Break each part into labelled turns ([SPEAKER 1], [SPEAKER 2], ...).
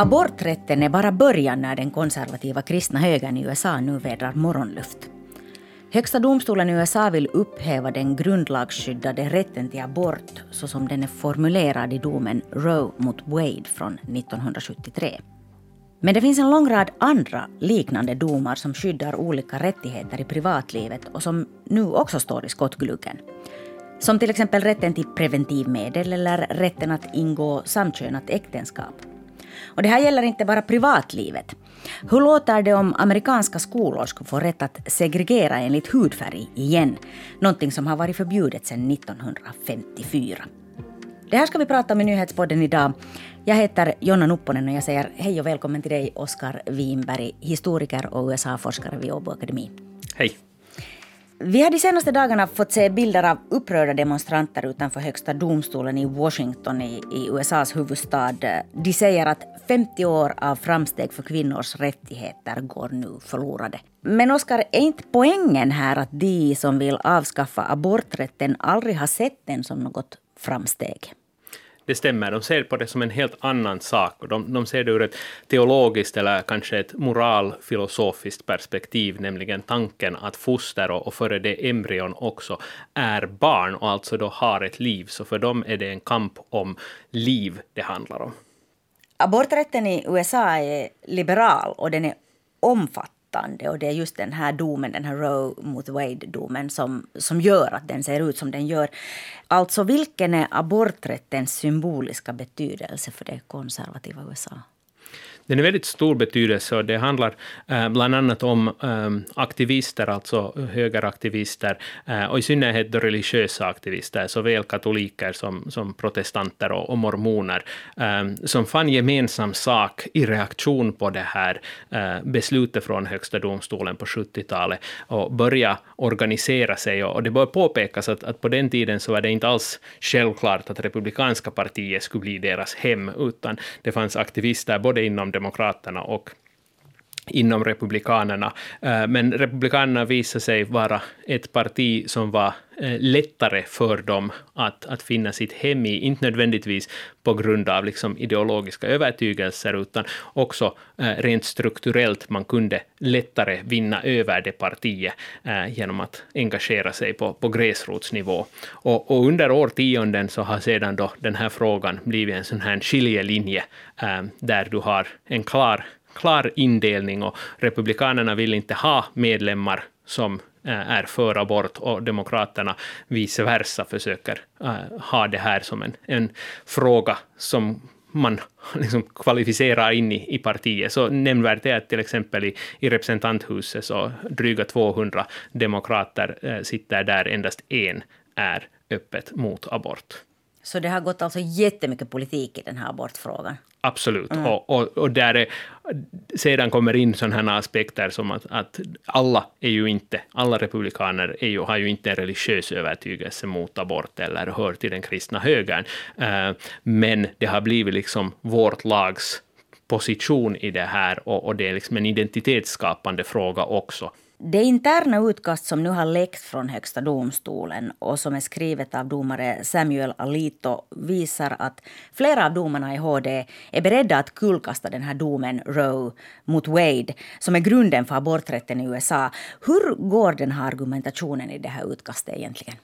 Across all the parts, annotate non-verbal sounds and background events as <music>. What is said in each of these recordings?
[SPEAKER 1] Aborträtten är bara början när den konservativa kristna högern i USA nu vädrar morgonluft. Högsta domstolen i USA vill upphäva den grundlagsskyddade rätten till abort så som den är formulerad i domen Roe mot Wade från 1973. Men det finns en lång rad andra liknande domar som skyddar olika rättigheter i privatlivet och som nu också står i skottgluggen. Som till exempel rätten till preventivmedel eller rätten att ingå samkönat äktenskap. Och det här gäller inte bara privatlivet. Hur låter det om amerikanska skolor skulle få rätt att segregera enligt hudfärg igen? Någonting som har varit förbjudet sedan 1954. Det här ska vi prata om i nyhetspodden idag. Jag heter Jonna Nupponen och jag säger hej och välkommen till dig Oskar Winberg, historiker och USA-forskare vid Åbo Akademi.
[SPEAKER 2] Hej.
[SPEAKER 1] Vi har de senaste dagarna fått se bilder av upprörda demonstranter utanför högsta domstolen i Washington i, i, USAs huvudstad. De säger att 50 år av framsteg för kvinnors rättigheter går nu förlorade. Men Oskar, är inte poängen här att de som vill avskaffa aborträtten aldrig har sett den som något framsteg?
[SPEAKER 2] Det stämmer, de ser på det som en helt annan sak. Och de, de ser det ur ett teologiskt eller kanske ett moralfilosofiskt perspektiv, nämligen tanken att foster och, och före det embryon också är barn och alltså då har ett liv. Så för dem är det en kamp om liv det handlar om.
[SPEAKER 1] Aborträtten i USA är liberal och den är omfattande omfattande och det är just den här domen, den här Roe mot Wade-domen som, som gör att den ser ut som den gör. Alltså vilken är aborträttens symboliska betydelse för det konservativa USA?
[SPEAKER 2] Den är väldigt stor betydelse och det handlar eh, bland annat om eh, aktivister, alltså högeraktivister, eh, och i synnerhet religiösa aktivister, såväl katoliker som, som protestanter och, och mormoner, eh, som fann gemensam sak i reaktion på det här eh, beslutet från Högsta domstolen på 70-talet och börja organisera sig. Och, och det bör påpekas att, att på den tiden så var det inte alls självklart att republikanska partiet skulle bli deras hem, utan det fanns aktivister både inom Demokraterna och inom Republikanerna. Eh, men Republikanerna visade sig vara ett parti som var eh, lättare för dem att, att finna sitt hem i, inte nödvändigtvis på grund av liksom ideologiska övertygelser, utan också eh, rent strukturellt. Man kunde lättare vinna över det partiet genom att engagera sig på, på gräsrotsnivå. Och, och under årtionden så har sedan då den här frågan blivit en sån här skiljelinje där du har en klar klar indelning och republikanerna vill inte ha medlemmar som eh, är för abort och demokraterna vice versa försöker eh, ha det här som en, en fråga som man <laughs> liksom kvalificerar in i, i partiet. Så nämnvärt är att till exempel i, i representanthuset så dryga 200 demokrater eh, sitter där, endast en är öppet mot abort.
[SPEAKER 1] Så det har gått alltså jättemycket politik i den här abortfrågan?
[SPEAKER 2] Absolut. Mm. Och, och, och, där är, sedan kommer in sådana aspekter som att, att, alla är ju inte, alla republikaner är ju, har ju inte en religiös övertygelse mot abort eller hör till den kristna högern. Uh, men det har blivit liksom vårt lags position i det här och, och det är liksom en identitetsskapande fråga också.
[SPEAKER 1] Det interna utkast som nu har läckt från Högsta domstolen och som är skrivet av domare Samuel Alito visar att flera av domarna i HD är beredda att kullkasta den här domen Roe mot Wade som är grunden för aborträtten i USA. Hur går den här argumentationen i det här utkastet egentligen?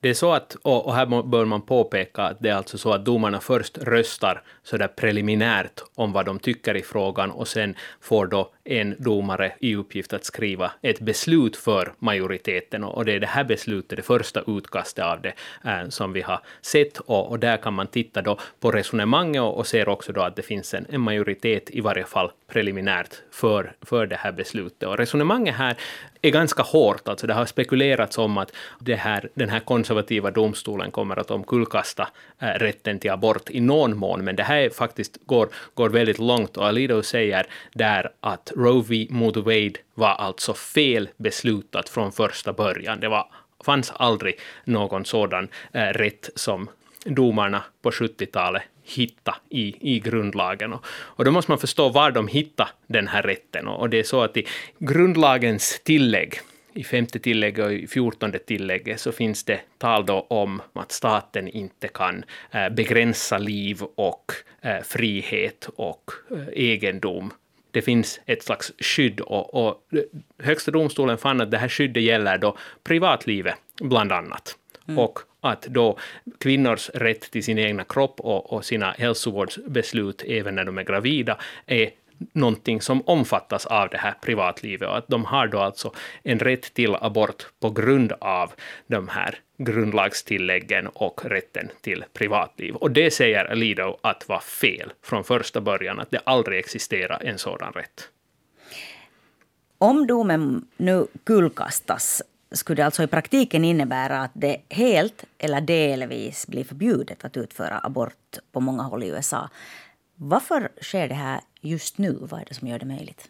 [SPEAKER 2] Det är så att, och här bör man påpeka att det är alltså så att domarna först röstar så där preliminärt om vad de tycker i frågan och sen får då en domare i uppgift att skriva ett beslut för majoriteten. Och det är det här beslutet, det första utkastet av det, eh, som vi har sett. Och, och, där kan man titta då på resonemanget och, och ser också då att det finns en, en majoritet, i varje fall preliminärt, för, för det här beslutet. Och resonemanget här är ganska hårt, alltså det har spekulerats om att det här, den här konservativa domstolen kommer att omkullkasta äh, rätten till abort i någon mån, men det här faktiskt går, går väldigt långt. Och Alido säger där att Roe v. mot Wade var alltså fel beslutat från första början. Det var, fanns aldrig någon sådan eh, rätt som domarna på 70-talet hitta i, i grundlagen. Och, och då måste man förstå var de hittade den här rätten. Och, och det är så att i grundlagens tillägg i femte tillägget och i fjortonde tillägget så finns det tal då om att staten inte kan eh, begränsa liv och eh, frihet och eh, egendom. Det finns ett slags skydd och, och Högsta domstolen fann att det här skyddet gäller då privatlivet bland annat. Mm. Och att då kvinnors rätt till sin egna kropp och, och sina hälsovårdsbeslut även när de är gravida är någonting som omfattas av det här privatlivet och att de har då alltså en rätt till abort på grund av de här grundlagstilläggen och rätten till privatliv. Och det säger Lido att var fel från första början, att det aldrig existerar en sådan rätt.
[SPEAKER 1] Om domen nu kullkastas skulle det alltså i praktiken innebära att det helt eller delvis blir förbjudet att utföra abort på många håll i USA. Varför sker det här just nu? Vad är det som gör det möjligt?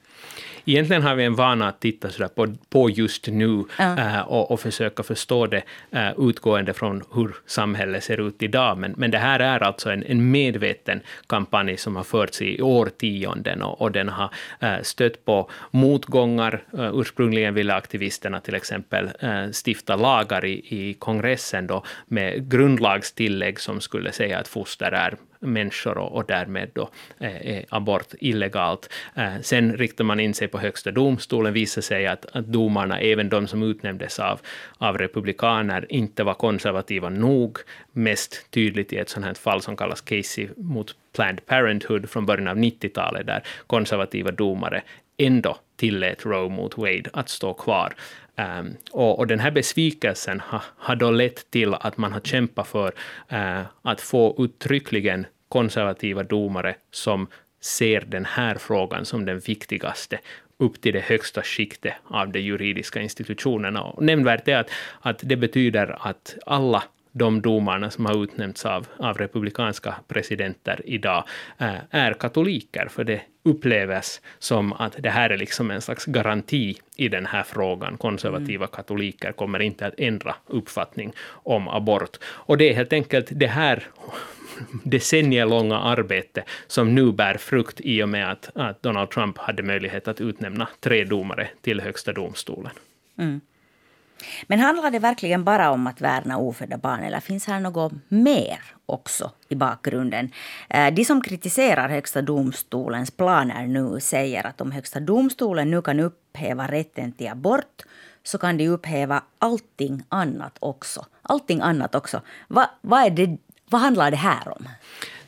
[SPEAKER 2] Egentligen har vi en vana att titta så på, på just nu ja. äh, och, och, försöka förstå det äh, utgående från hur samhället ser ut idag. Men, men det här är alltså en, en medveten kampanj som har förts i årtionden och, och den har äh, stött på motgångar. ursprungligen ville aktivisterna till exempel stifta lagar i, i kongressen då med grundlagstillägg som skulle säga att foster är människor och, och därmed då är abort illegalt. Eh, sen riktar man in sig på högsta domstolen visar sig att, att domarna, även de som utnämndes av, av republikaner, inte var konservativa nog. Mest tydligt i ett sånt här fall som kallas Casey mot Planned Parenthood från början av 90-talet, där konservativa domare ändå tillät Roe mot Wade att stå kvar. Um, och, och, den här besvikelsen har, har då lett till att man har kämpat för uh, att få uttryckligen konservativa domare som ser den här frågan som den viktigaste upp till det högsta skiktet av de juridiska institutionerna. Och nämnvärt är att, att det betyder att alla de domarna som har utnämnts av, av republikanska presidenter idag äh, är katoliker, för det upplevs som att det här är liksom en slags garanti i den här frågan. Konservativa mm. katoliker kommer inte att ändra uppfattning om abort. Och det är helt enkelt det här <laughs> decennielånga arbete som nu bär frukt i och med att, att Donald Trump hade möjlighet att utnämna tre domare till högsta domstolen. Mm.
[SPEAKER 1] Men handlar det verkligen bara om att värna ofödda barn eller finns här något mer också i bakgrunden? Eh, de som kritiserar Högsta domstolens planer nu säger att om Högsta domstolen nu kan upphäva rätten till abort så kan de upphäva allting annat också. Allting annat också. Va, vad är det vad handlar det här om?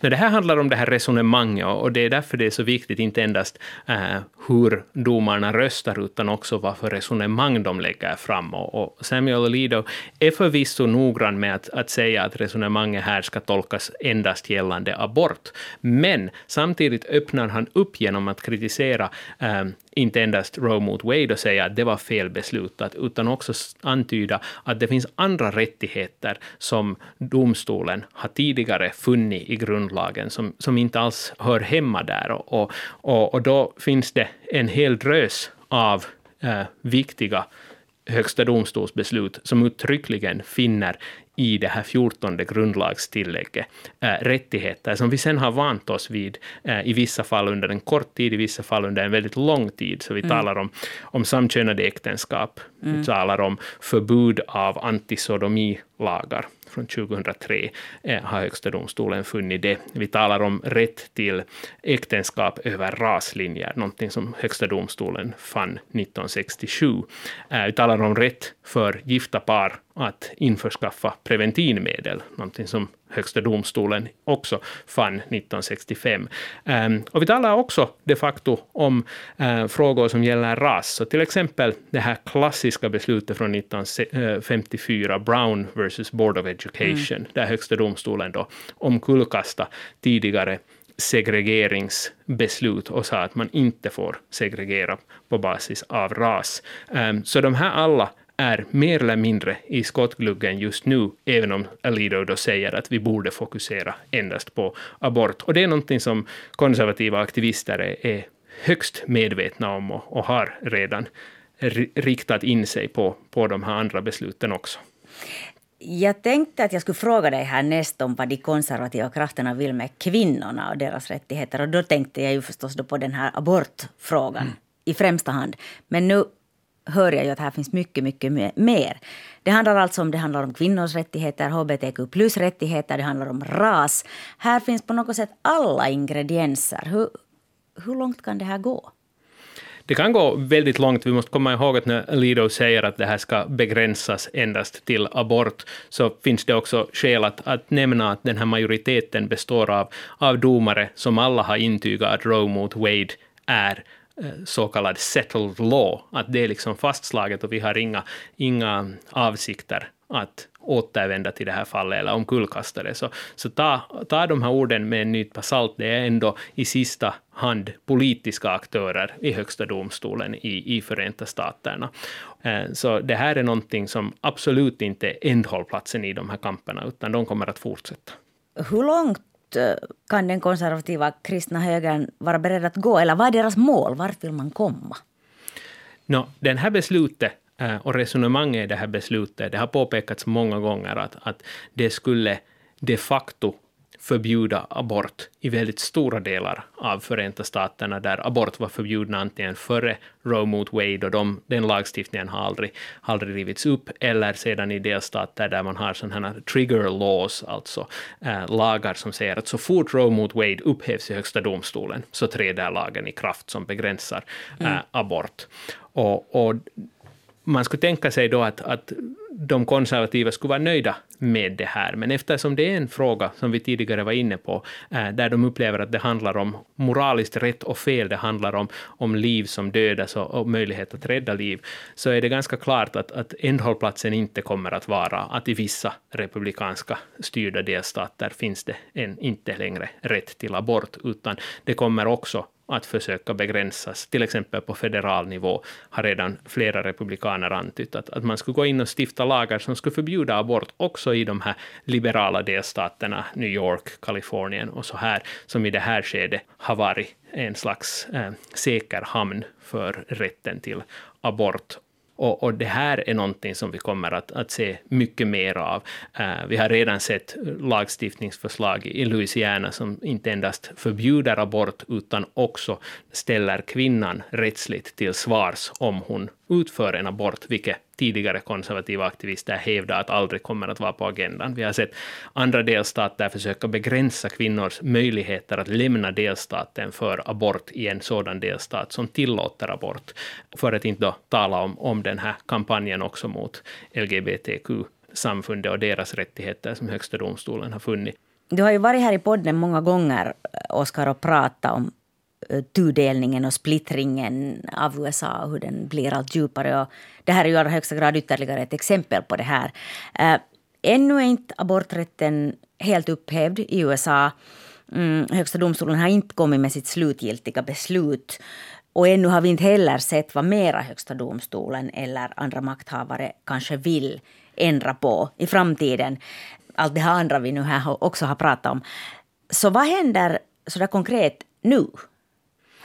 [SPEAKER 2] Det här handlar om det här resonemanget och det är därför det är så viktigt, inte endast eh, hur domarna röstar, utan också vad för resonemang de lägger fram. Och, och Samuel Alito är förvisso noggrann med att, att säga att resonemanget här ska tolkas endast gällande abort. Men samtidigt öppnar han upp genom att kritisera eh, inte endast Roe mot Wade och säga att det var fel beslutat, utan också antyda att det finns andra rättigheter som domstolen har tidigare funnit i grundlagen som, som inte alls hör hemma där. Och, och, och då finns det en hel drös av eh, viktiga högsta domstolsbeslut som uttryckligen finner i det här fjortonde grundlagstillägget äh, rättigheter som vi sen har vant oss vid äh, i vissa fall under en kort tid, i vissa fall under en väldigt lång tid. Så vi mm. talar om, om samkönade äktenskap, mm. vi talar om förbud av antisodomilagar från 2003 eh, har Högsta domstolen funnit det. Vi talar om rätt till äktenskap över raslinjer, någonting som Högsta domstolen fann 1967. Eh, vi talar om rätt för gifta par att införskaffa preventivmedel, någonting som Högsta domstolen också fann 1965. Ehm, och vi talar också de facto om eh, frågor som gäller ras. Så till exempel det här klassiska beslutet från 1954, Brown versus Board of Education, mm. där Högsta domstolen då omkullkastade tidigare segregeringsbeslut och sa att man inte får segregera på basis av ras. Ehm, så de här alla är mer eller mindre i skottgluggen just nu, även om Alido då säger att vi borde fokusera endast på abort. Och det är någonting som konservativa aktivister är, är högst medvetna om och, och har redan riktat in sig på, på de här andra besluten också.
[SPEAKER 1] Jag tänkte att jag skulle fråga dig härnäst om vad de konservativa krafterna vill med kvinnorna och deras rättigheter. Och då tänkte jag ju förstås då på den här abortfrågan mm. i främsta hand. Men nu hör jag ju att här finns mycket, mycket mer. Det handlar alltså om, det handlar om kvinnors rättigheter, hbtq plus rättigheter, det handlar om ras. Här finns på något sätt alla ingredienser. Hur, hur långt kan det här gå?
[SPEAKER 2] Det kan gå väldigt långt. Vi måste komma ihåg att när Lido säger att det här ska begränsas endast till abort, så finns det också skäl att, att nämna att den här majoriteten består av, av domare som alla har intygat att Roe mot Wade är Eh, så kallad settled law, att det är liksom fastslaget och vi har inga, inga avsikter att återvända till det här fallet eller omkullkasta det. Så, så ta, ta de här orden med en nypa salt. Det är ändå i sista hand politiska aktörer i högsta domstolen i, i Förenta staterna. Eh, så det här är någonting som absolut inte är ändhållplatsen i de här kamperna, utan de kommer att fortsätta.
[SPEAKER 1] Hur långt Eh, kan den konservativa kristna högern vara beredd att gå, eller vad är deras mål? Vart vill man komma?
[SPEAKER 2] No, den här beslutet eh, och resonemanget i det här beslutet, det har påpekats många gånger att, att det skulle de facto förbjuda abort i väldigt stora delar av Förenta staterna, där abort var förbjudna antingen före Roe mot Wade, och de, den lagstiftningen har aldrig, aldrig rivits upp, eller sedan i delstater där man har sådana här trigger laws, alltså äh, lagar som säger att så fort Roe mot Wade upphävs i högsta domstolen, så träder lagen i kraft som begränsar äh, mm. abort. Och, och man skulle tänka sig då att, att de konservativa skulle vara nöjda med det här, men eftersom det är en fråga som vi tidigare var inne på, eh, där de upplever att det handlar om moraliskt rätt och fel, det handlar om, om liv som dödas och, och möjlighet att rädda liv, så är det ganska klart att, att ändhållplatsen inte kommer att vara att i vissa republikanska styrda delstater finns det en, inte längre rätt till abort, utan det kommer också att försöka begränsas. Till exempel på federal nivå har redan flera republikaner antytt att, att man skulle gå in och stifta lagar som skulle förbjuda abort också i de här liberala delstaterna, New York, Kalifornien och så här, som i det här skedet har varit en slags eh, säker hamn för rätten till abort och, och, det här är någonting som vi kommer att, att se mycket mer av. Uh, vi har redan sett lagstiftningsförslag i Louisiana som inte endast förbjuder abort utan också ställer kvinnan rättsligt till svars om hon utför en abort, vilket tidigare konservativa aktivister hävdar att aldrig kommer att vara på agendan. Vi har sett andra delstater försöka begränsa kvinnors möjligheter att lämna delstaten för abort i en sådan delstat som tillåter abort, för att inte då tala om, om den här kampanjen också mot LGBTQ-samfundet och deras rättigheter som högsta domstolen har funnit.
[SPEAKER 1] Du har ju varit här i podden många gånger, Oskar, och pratat om Eh, tudelningen och splittringen av USA och hur den blir allt djupare. Och det här är ju i allra högsta grad ytterligare ett exempel på det här. Eh, ännu är inte aborträtten helt upphävd i USA. Mm, högsta domstolen har inte kommit med sitt slutgiltiga beslut. Och ännu har vi inte heller sett vad mera Högsta domstolen eller andra makthavare kanske vill ändra på i framtiden. Allt det här andra vi nu här också har pratat om. Så vad händer sådär konkret nu?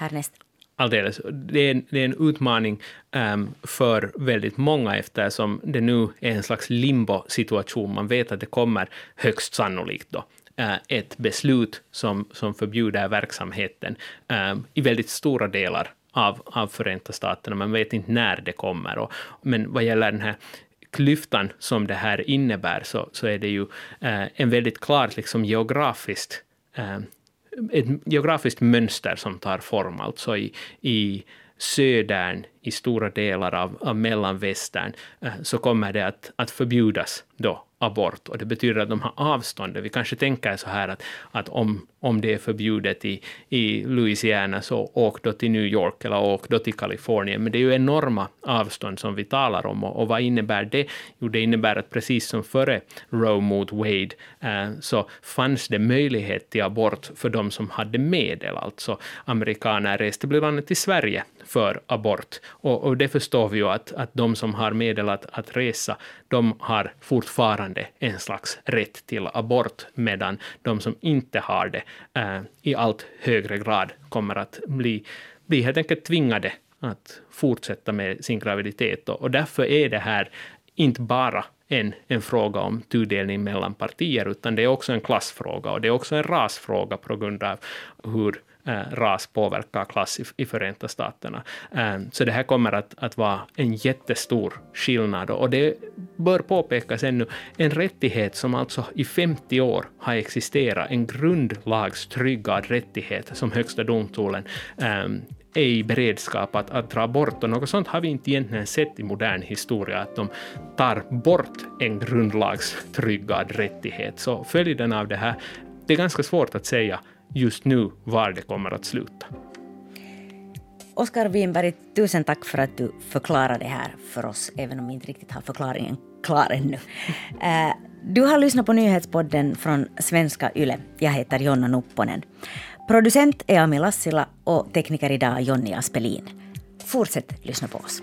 [SPEAKER 1] Härnäst?
[SPEAKER 2] Alldeles. Det är, en, det är en utmaning um, för väldigt många eftersom det nu är en slags limbo-situation. Man vet att det kommer högst sannolikt då uh, ett beslut som, som förbjuder verksamheten um, i väldigt stora delar av, av Förenta staterna. Man vet inte när det kommer. Och, men vad gäller den här klyftan som det här innebär så, så är det ju uh, en väldigt klart liksom geografiskt uh, ett geografiskt mönster som tar form, alltså i, i södern, i stora delar av, av mellanvästern, eh, så kommer det att, att förbjudas då abort. Och det betyder att de här avstånden, vi kanske tänker så här att, att om, om det är förbjudet i, i Louisiana så åk då till New York eller åk då till Kalifornien. Men det är ju enorma avstånd som vi talar om. Och, och vad innebär det? Jo, det innebär att precis som före Roe mot Wade eh, så fanns det möjlighet till abort för de som hade medel. Alltså amerikaner reste bland annat till Sverige för abort. Och, och det förstår vi ju att, att de som har medel att, att resa, de har fortfarande en slags rätt till abort, medan de som inte har det eh, i allt högre grad kommer att bli, bli helt enkelt tvingade att fortsätta med sin graviditet. Och därför är det här inte bara en, en fråga om tudelning mellan partier, utan det är också en klassfråga och det är också en rasfråga på grund av hur Eh, ras påverkar klass i, i Förenta Staterna. Eh, så det här kommer att, att vara en jättestor skillnad och det bör påpekas ännu, en rättighet som alltså i 50 år har existerat, en grundlagstryggad rättighet som Högsta domstolen eh, är i beredskap att, att dra bort. Och något sånt har vi inte egentligen sett i modern historia, att de tar bort en grundlagstryggad rättighet. Så följden av det här, det är ganska svårt att säga just nu var det kommer att sluta.
[SPEAKER 1] Oskar Winberg, tusen tack för att du förklarade det här för oss, även om vi inte riktigt har förklaringen klar ännu. <laughs> Eh, du har lyssnat på nyhetspodden från Svenska Yle. Jag heter Jonna Nupponen. Producent är Ami Lassila och tekniker idag Jonny Aspelin. Fortsätt lyssna på oss.